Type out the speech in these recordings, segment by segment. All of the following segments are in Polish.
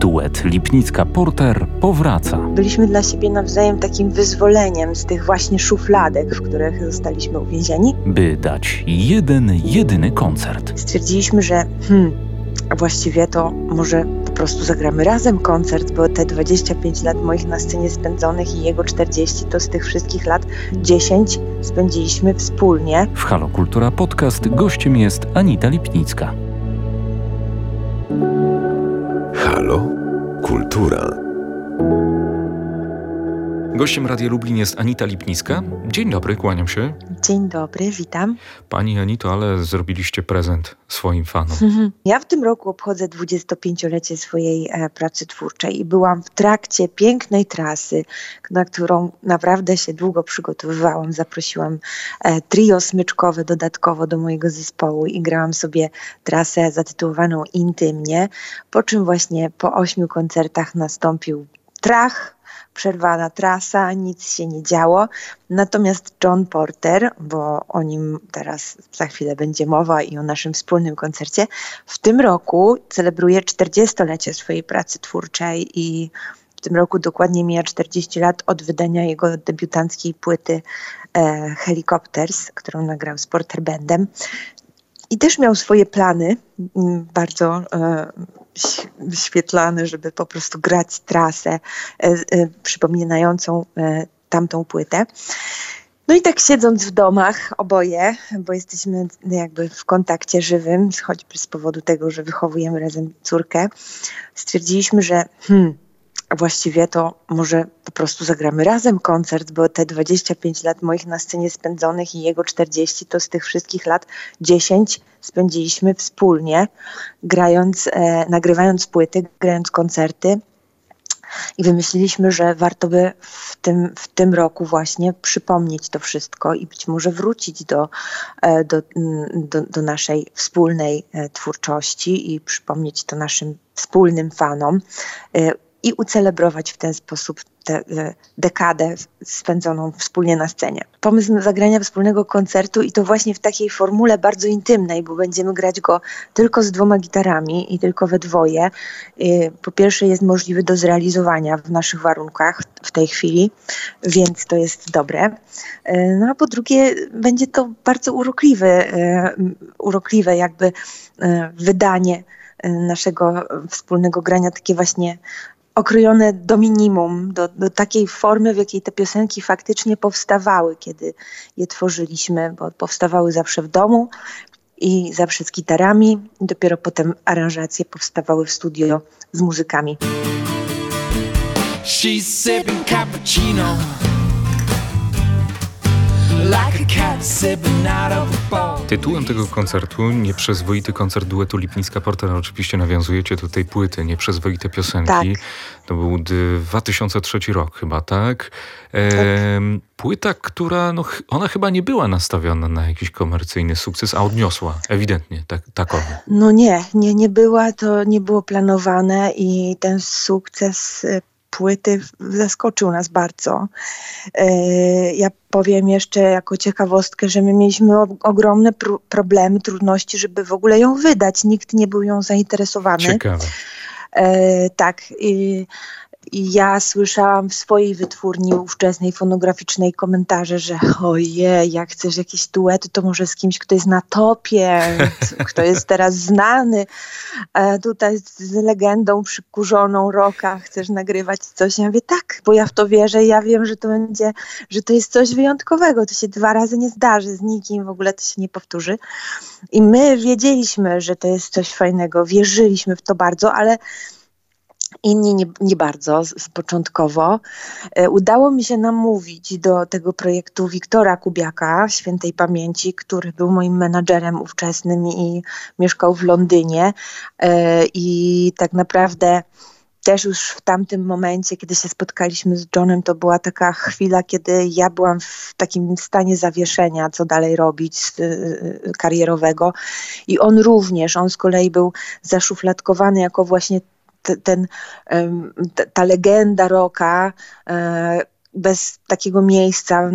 Duet Lipnicka-Porter powraca. Byliśmy dla siebie nawzajem takim wyzwoleniem z tych właśnie szufladek, w których zostaliśmy uwięzieni. By dać jeden, jedyny koncert. Stwierdziliśmy, że hmm, a właściwie to może po prostu zagramy razem koncert, bo te 25 lat moich na scenie spędzonych i jego 40 to z tych wszystkich lat 10 spędziliśmy wspólnie. W Halo Kultura Podcast gościem jest Anita Lipnicka. Kultura. Gościem Radia Lublin jest Anita Lipnicka. Dzień dobry, kłaniam się. Dzień dobry, witam. Pani Anito, ale zrobiliście prezent swoim fanom. Ja w tym roku obchodzę 25-lecie swojej e, pracy twórczej i byłam w trakcie pięknej trasy, na którą naprawdę się długo przygotowywałam. Zaprosiłam e, trio smyczkowe dodatkowo do mojego zespołu i grałam sobie trasę zatytułowaną Intymnie, po czym właśnie po ośmiu koncertach nastąpił trach, przerwana trasa, nic się nie działo. Natomiast John Porter, bo o nim teraz za chwilę będzie mowa i o naszym wspólnym koncercie, w tym roku celebruje 40-lecie swojej pracy twórczej i w tym roku dokładnie mija 40 lat od wydania jego debiutanckiej płyty e, Helicopters, którą nagrał z Porter Bandem. I też miał swoje plany, mm, bardzo e, świetlane, żeby po prostu grać trasę e, e, przypominającą tamtą płytę. No i tak siedząc w domach oboje, bo jesteśmy jakby w kontakcie żywym, choćby z powodu tego, że wychowujemy razem córkę, stwierdziliśmy, że hmm, właściwie to może po prostu zagramy razem koncert, bo te 25 lat moich na scenie spędzonych i jego 40 to z tych wszystkich lat 10 spędziliśmy wspólnie, grając, e, nagrywając płyty, grając koncerty. I wymyśliliśmy, że warto by w tym, w tym roku właśnie przypomnieć to wszystko i być może wrócić do, e, do, do, do naszej wspólnej e, twórczości i przypomnieć to naszym wspólnym fanom e, i ucelebrować w ten sposób tę dekadę spędzoną wspólnie na scenie. Pomysł zagrania wspólnego koncertu i to właśnie w takiej formule bardzo intymnej, bo będziemy grać go tylko z dwoma gitarami i tylko we dwoje. Y, po pierwsze jest możliwy do zrealizowania w naszych warunkach w tej chwili, więc to jest dobre. Y, no a po drugie będzie to bardzo urokliwe, y, urokliwe jakby wydanie naszego wspólnego grania, takie właśnie okrojone do minimum, do, do takiej formy, w jakiej te piosenki faktycznie powstawały, kiedy je tworzyliśmy, bo powstawały zawsze w domu i zawsze z gitarami. Dopiero potem aranżacje powstawały w studio z muzykami. She's sipping cappuccino. Tytułem tego koncertu, Nieprzyzwoity koncert duetu Lipnicka-Porter, oczywiście nawiązujecie do tej płyty, Nieprzyzwoite piosenki. Tak. To był 2003 rok chyba, tak? E, płyta, która, no, ona chyba nie była nastawiona na jakiś komercyjny sukces, a odniosła ewidentnie tak, takowy. No nie, nie, nie była, to nie było planowane i ten sukces płyty zaskoczył nas bardzo. E, ja powiem jeszcze jako ciekawostkę, że my mieliśmy ogromne pr problemy, trudności, żeby w ogóle ją wydać. Nikt nie był ją zainteresowany. Ciekawe. E, tak. I ja słyszałam w swojej wytwórni ówczesnej fonograficznej komentarze, że ojej, jak chcesz jakieś duety, to może z kimś, kto jest na topie, kto jest teraz znany. E, tutaj z legendą przykurzoną roka chcesz nagrywać coś. Ja mówię, tak, bo ja w to wierzę i ja wiem, że to będzie, że to jest coś wyjątkowego. To się dwa razy nie zdarzy z nikim, w ogóle to się nie powtórzy. I my wiedzieliśmy, że to jest coś fajnego, wierzyliśmy w to bardzo, ale inni nie, nie bardzo z, z początkowo. E, udało mi się namówić do tego projektu Wiktora Kubiaka, świętej pamięci, który był moim menadżerem ówczesnym i mieszkał w Londynie. E, I tak naprawdę też już w tamtym momencie, kiedy się spotkaliśmy z Johnem, to była taka chwila, kiedy ja byłam w takim stanie zawieszenia, co dalej robić y, karierowego. I on również, on z kolei był zaszufladkowany jako właśnie ten, ta legenda roka, e, bez takiego miejsca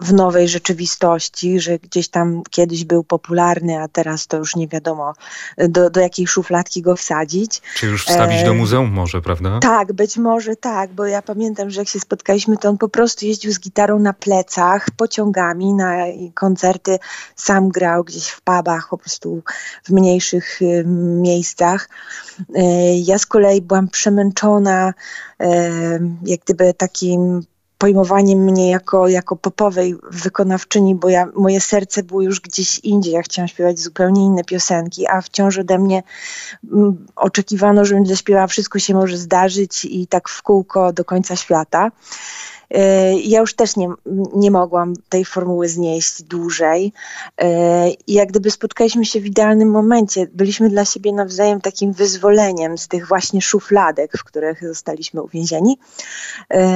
w nowej rzeczywistości, że gdzieś tam kiedyś był popularny, a teraz to już nie wiadomo do, do jakiej szufladki go wsadzić. Czy już wstawić do muzeum może, prawda? Tak, być może tak, bo ja pamiętam, że jak się spotkaliśmy, to on po prostu jeździł z gitarą na plecach, pociągami na koncerty, sam grał gdzieś w pubach, po prostu w mniejszych y, miejscach. Y, ja z kolei byłam przemęczona y, jak gdyby takim pojmowaniem mnie jako, jako popowej wykonawczyni, bo ja, moje serce było już gdzieś indziej. Ja chciałam śpiewać zupełnie inne piosenki, a wciąż ode mnie m, oczekiwano, żebym zaśpiewała Wszystko się może zdarzyć i tak w kółko do końca świata. E, ja już też nie, nie mogłam tej formuły znieść dłużej. I jak gdyby spotkaliśmy się w idealnym momencie. Byliśmy dla siebie nawzajem takim wyzwoleniem z tych właśnie szufladek, w których zostaliśmy uwięzieni. E,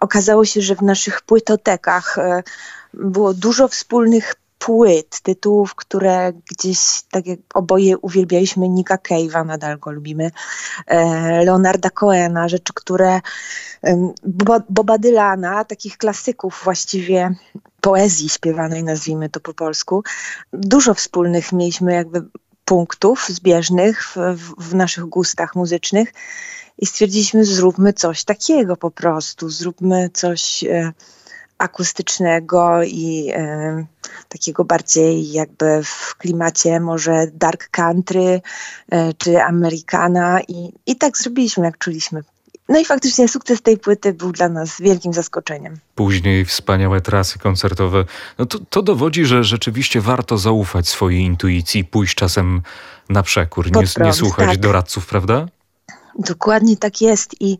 okazało się, że w naszych płytotekach było dużo wspólnych płyt, tytułów, które gdzieś, tak jak oboje uwielbialiśmy Nika Cave'a, nadal go lubimy, e, Leonarda Coena, rzeczy, które Boba Dylana, takich klasyków właściwie poezji śpiewanej, nazwijmy to po polsku. Dużo wspólnych mieliśmy jakby punktów zbieżnych w, w, naszych gustach muzycznych i stwierdziliśmy, zróbmy coś takiego po prostu, zróbmy coś e, akustycznego i e, takiego bardziej jakby w klimacie może dark country e, czy Amerykana i, i tak zrobiliśmy, jak czuliśmy. No i faktycznie sukces tej płyty był dla nas wielkim zaskoczeniem. Później wspaniałe trasy koncertowe. No to, to dowodzi, że rzeczywiście warto zaufać swojej intuicji, pójść czasem na przekór, nie, prąd, nie słuchać tak. doradców, prawda? Dokładnie tak jest i,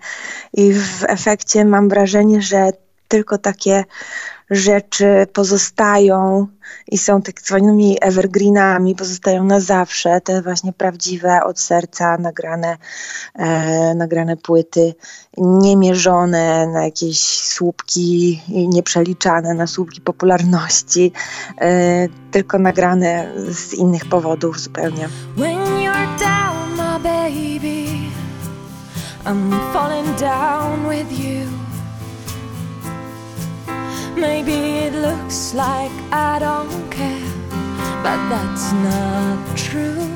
i w efekcie mam wrażenie, że tylko takie rzeczy pozostają i są tak zwanymi evergreenami, pozostają na zawsze, te właśnie prawdziwe, od serca nagrane, e, nagrane płyty, niemierzone na jakieś słupki, nieprzeliczane na słupki popularności, e, tylko nagrane z innych powodów zupełnie. Down, baby, I'm falling down with you. Maybe it looks like I don't care, but that's not true.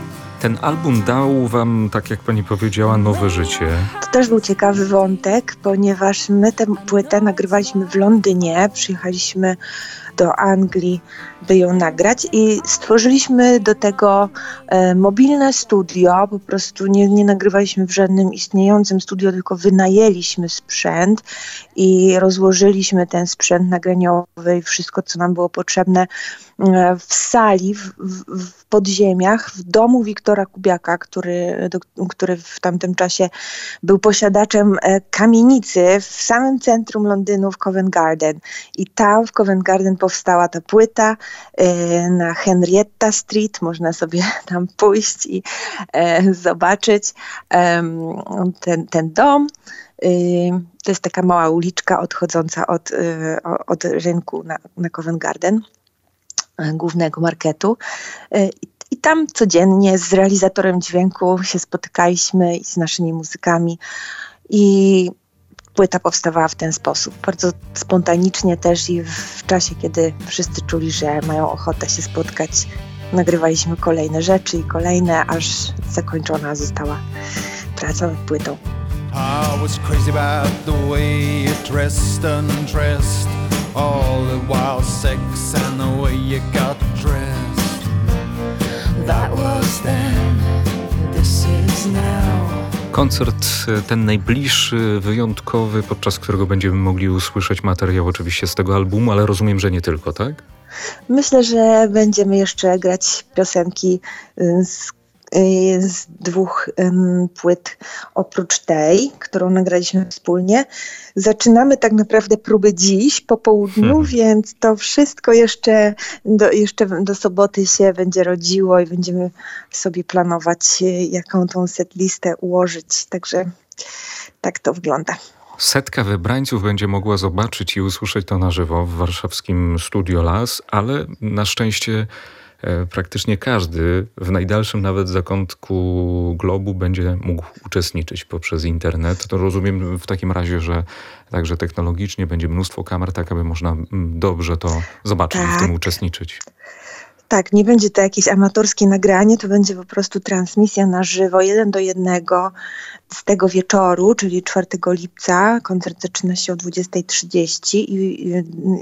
Ten album dał wam, tak jak pani powiedziała, nowe życie. To też był ciekawy wątek, ponieważ my tę płytę nagrywaliśmy w Londynie, przyjechaliśmy do Anglii, by ją nagrać i stworzyliśmy do tego e, mobilne studio, po prostu nie, nie nagrywaliśmy w żadnym istniejącym studio, tylko wynajęliśmy sprzęt i rozłożyliśmy ten sprzęt nagraniowy i wszystko, co nam było potrzebne e, w sali, w, w, podziemiach, w domu Wiktora Kubiaka, który, do, który w tamtym czasie był posiadaczem e, kamienicy w samym centrum Londynu w Covent Garden. I tam w Covent Garden powstała ta płyta e, na Henrietta Street. Można sobie tam pójść i e, zobaczyć ten, ten dom. To jest taka mała uliczka odchodząca od, od rynku na, na Covent Garden głównego marketu. I tam codziennie z realizatorem dźwięku się spotykaliśmy i z naszymi muzykami. I płyta powstawała w ten sposób. Bardzo spontanicznie też i w czasie, kiedy wszyscy czuli, że mają ochotę się spotkać, nagrywaliśmy kolejne rzeczy i kolejne, aż zakończona została praca nad płytą. I was crazy about the way you dressed, undressed, all the wild sex and the way you got dressed. That was then, this is now. Koncert e, ten najbliższy, wyjątkowy, podczas którego będziemy mogli usłyszeć materiał oczywiście z tego albumu, ale rozumiem, że nie tylko, tak? Myślę, że będziemy jeszcze grać piosenki y, z z dwóch płyt oprócz tej, którą nagraliśmy wspólnie. Zaczynamy tak naprawdę próby dziś po południu, hmm. więc to wszystko jeszcze do, jeszcze do soboty się będzie rodziło i będziemy sobie planować, y, jaką tą setlistę ułożyć. Także tak to wygląda. Setka wybrańców będzie mogła zobaczyć i usłyszeć to na żywo w warszawskim Studio Las, ale na szczęście praktycznie każdy w najdalszym nawet zakątku globu będzie mógł uczestniczyć poprzez internet. To rozumiem w takim razie, że także technologicznie będzie mnóstwo kamer, tak aby można mm, dobrze to zobaczyć tak. i w tym tak. uczestniczyć. Tak, nie będzie to jakieś amatorskie nagranie, to będzie po prostu transmisja na żywo, jeden do jednego z tego wieczoru, czyli 4 lipca. Koncert zaczyna się o 20.30 i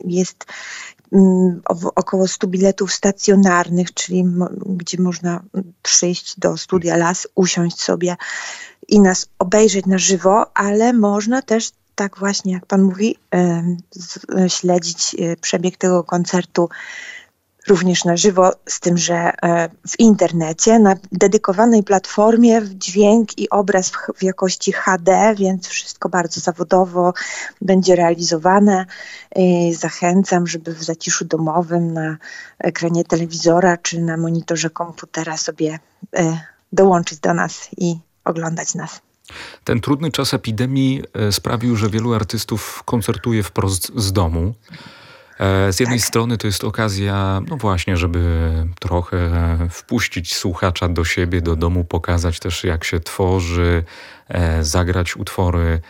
jest około 100 biletów stacjonarnych, czyli gdzie można przyjść do studia Las, usiąść sobie i nas obejrzeć na żywo, ale można też tak właśnie, jak Pan mówi, śledzić e, przebieg tego koncertu również na żywo, z tym, że e, w internecie, na dedykowanej platformie dźwięk i obraz w, jakości HD, więc wszystko bardzo zawodowo będzie realizowane. Zachęcam, żeby w zaciszu domowym na ekranie telewizora czy na monitorze komputera sobie e, dołączyć do nas i oglądać nas. Ten trudny czas epidemii e, sprawił, że wielu artystów koncertuje wprost z domu. E, z jednej tak. strony to jest okazja, no właśnie, żeby trochę wpuścić słuchacza do siebie, do domu, pokazać też jak się tworzy, e, zagrać utwory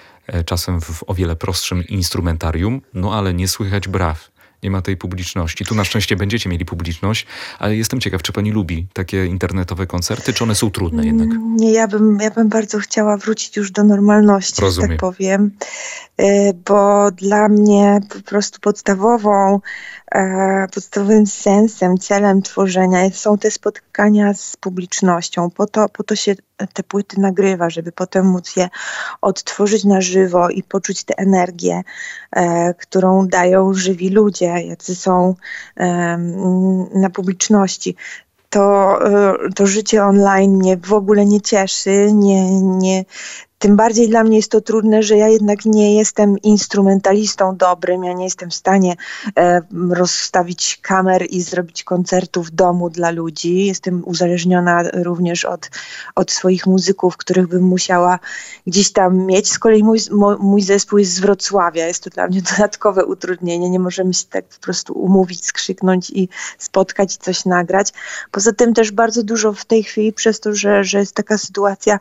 czasem w o wiele prostszym instrumentarium, no ale nie słychać braw nie ma tej publiczności. Tu na szczęście będziecie mieli publiczność, ale jestem ciekaw, czy pani lubi takie internetowe koncerty, czy one są trudne jednak? Nie, ja bym, ja bym bardzo chciała wrócić już do normalności, Rozumiem. tak powiem, y, bo dla mnie po prostu podstawową E, podstawowym sensem, celem tworzenia są te spotkania z publicznością. Po to, po to się te płyty nagrywa, żeby potem móc je odtworzyć na żywo i poczuć tę energię, e, którą dają żywi ludzie, jacy są na publiczności. To, e, to życie online mnie w ogóle nie cieszy, nie, nie, tym bardziej dla mnie jest to trudne, że ja jednak nie jestem instrumentalistą dobrym, ja nie jestem w stanie e, rozstawić kamer i zrobić koncertu w domu dla ludzi. Jestem uzależniona również od, od swoich muzyków, których bym musiała gdzieś tam mieć. Z kolei mój, mój zespół jest z Wrocławia, jest to dla mnie dodatkowe utrudnienie. Nie możemy się tak po prostu umówić, skrzyknąć i spotkać i coś nagrać. Poza tym też bardzo dużo w tej chwili przez to, że, że jest taka sytuacja,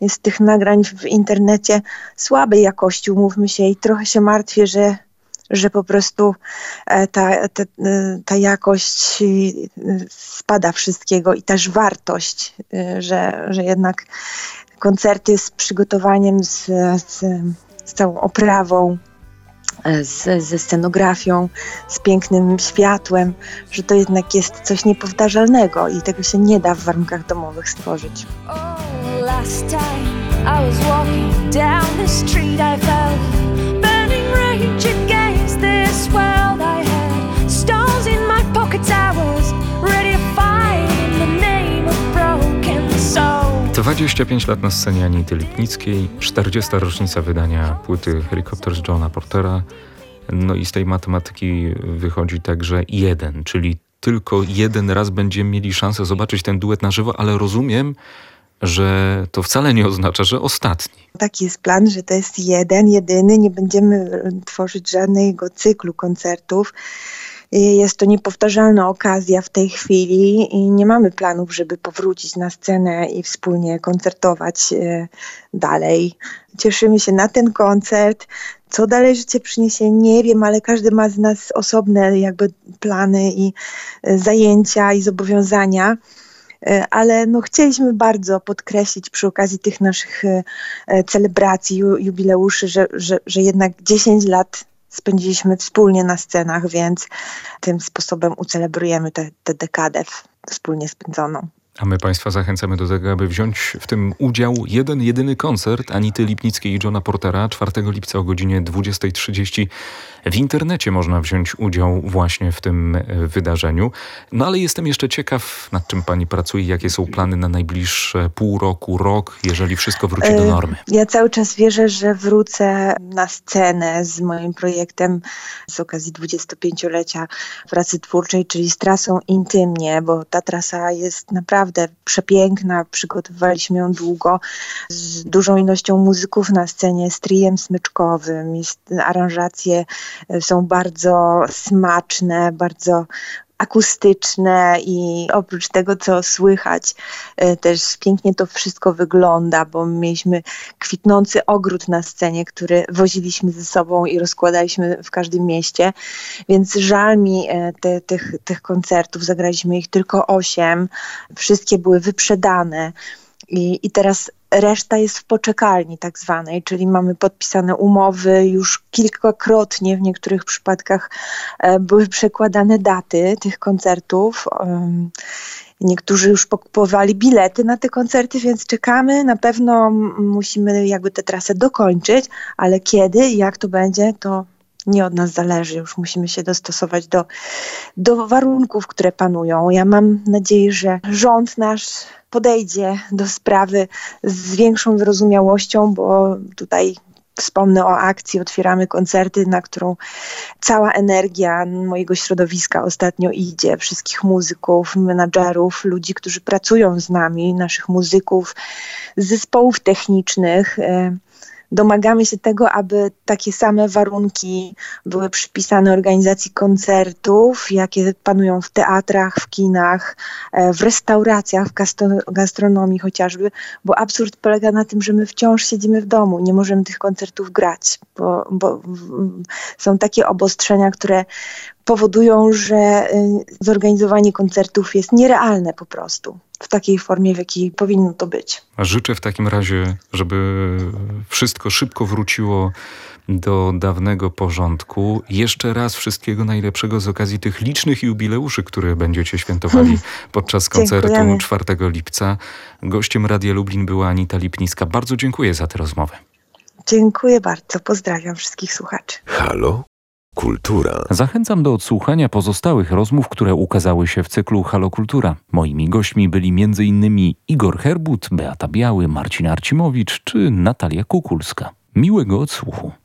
jest tych nagrań w internecie słabej jakości, umówmy się, i trochę się martwię, że, że po prostu e, ta, ta, e, ta jakość e, spada wszystkiego i też wartość, że, że jednak koncerty z przygotowaniem, z, z, z całą oprawą, z, ze scenografią, z pięknym światłem, że to jednak jest coś niepowtarzalnego i tego się nie da w warunkach domowych stworzyć. Last time I was walking down the street, I felt burning rage against this world I had. Stones in my pockets, I was ready to fight in the name of broken soul. 25 lat na scenie Anity Lipnickiej, 40. rocznica wydania płyty Helicopters Johna Portera. No i z tej matematyki wychodzi także jeden, czyli tylko jeden raz będziemy mieli szansę zobaczyć ten duet na żywo, ale rozumiem, że to wcale nie oznacza, że ostatni. Taki jest plan, że to jest jeden, jedyny. Nie będziemy tworzyć żadnego cyklu koncertów. Jest to niepowtarzalna okazja w tej chwili i nie mamy planów, żeby powrócić na scenę i wspólnie koncertować e, dalej. Cieszymy się na ten koncert. Co dalej życie przyniesie, nie wiem, ale każdy ma z nas osobne jakby plany i e, zajęcia i zobowiązania. E, ale no chcieliśmy bardzo podkreślić przy okazji tych naszych e, e, celebracji, jubileuszy, że, że, że jednak 10 lat spędziliśmy wspólnie na scenach, więc tym sposobem ucelebrujemy tę dekadę wspólnie spędzoną. A my Państwa zachęcamy do tego, aby wziąć w tym udział jeden, jedyny koncert Anity Lipnickiej i Johna Portera 4 lipca o godzinie 20.30. W internecie można wziąć udział właśnie w tym e, wydarzeniu. No ale jestem jeszcze ciekaw, nad czym Pani pracuje, jakie są plany na najbliższe pół roku, rok, jeżeli wszystko wróci do e, normy. Ja cały czas wierzę, że wrócę na scenę z moim projektem z okazji 25-lecia pracy twórczej, czyli z trasą Intymnie, bo ta trasa jest naprawdę naprawdę przepiękna, przygotowywaliśmy ją długo, z dużą ilością muzyków na scenie, z trijem smyczkowym, jest, aranżacje e, są bardzo smaczne, bardzo akustyczne i oprócz tego, co słychać, e, też pięknie to wszystko wygląda, bo mieliśmy kwitnący ogród na scenie, który woziliśmy ze sobą i rozkładaliśmy w każdym mieście, więc żal mi e, te, tych, tych koncertów, zagraliśmy ich tylko osiem, wszystkie były wyprzedane. I, I teraz reszta jest w poczekalni tak zwanej, czyli mamy podpisane umowy, już kilkakrotnie w niektórych przypadkach e, były przekładane daty tych koncertów. Niektórzy już pokupowali bilety na te koncerty, więc czekamy. Na pewno musimy jakby tę trasę dokończyć, ale kiedy jak to będzie, to nie od nas zależy. Już musimy się dostosować do, do warunków, które panują. Ja mam nadzieję, że rząd nasz podejdzie do sprawy z większą wyrozumiałością, bo tutaj Wspomnę o akcji Otwieramy koncerty, na którą cała energia mojego środowiska ostatnio idzie, wszystkich muzyków, menadżerów, ludzi, którzy pracują z nami, naszych muzyków, zespołów technicznych. Domagamy się tego, aby takie same warunki były przypisane organizacji koncertów, jakie panują w teatrach, w kinach, e, w restauracjach, w gastronomii chociażby, bo absurd polega na tym, że my wciąż siedzimy w domu, nie możemy tych koncertów grać, bo, bo są takie obostrzenia, które powodują, że y, zorganizowanie koncertów jest nierealne po prostu w takiej formie, w jakiej powinno to być. Życzę w takim razie, żeby wszystko szybko wróciło do dawnego porządku. Jeszcze raz wszystkiego najlepszego z okazji tych licznych jubileuszy, które będziecie świętowali podczas koncertu Dziękujemy. 4 lipca. Gościem Radia Lublin była Anita Lipniska. Bardzo dziękuję za tę rozmowę. Dziękuję bardzo. Pozdrawiam wszystkich słuchaczy. Halo? Kultura. Zachęcam do odsłuchania pozostałych rozmów, które ukazały się w cyklu Halo Kultura. Moimi gośćmi byli m.in. Igor Herbut, Beata Biały, Marcin Arcimowicz czy Natalia Kukulska. Miłego odsłuchu.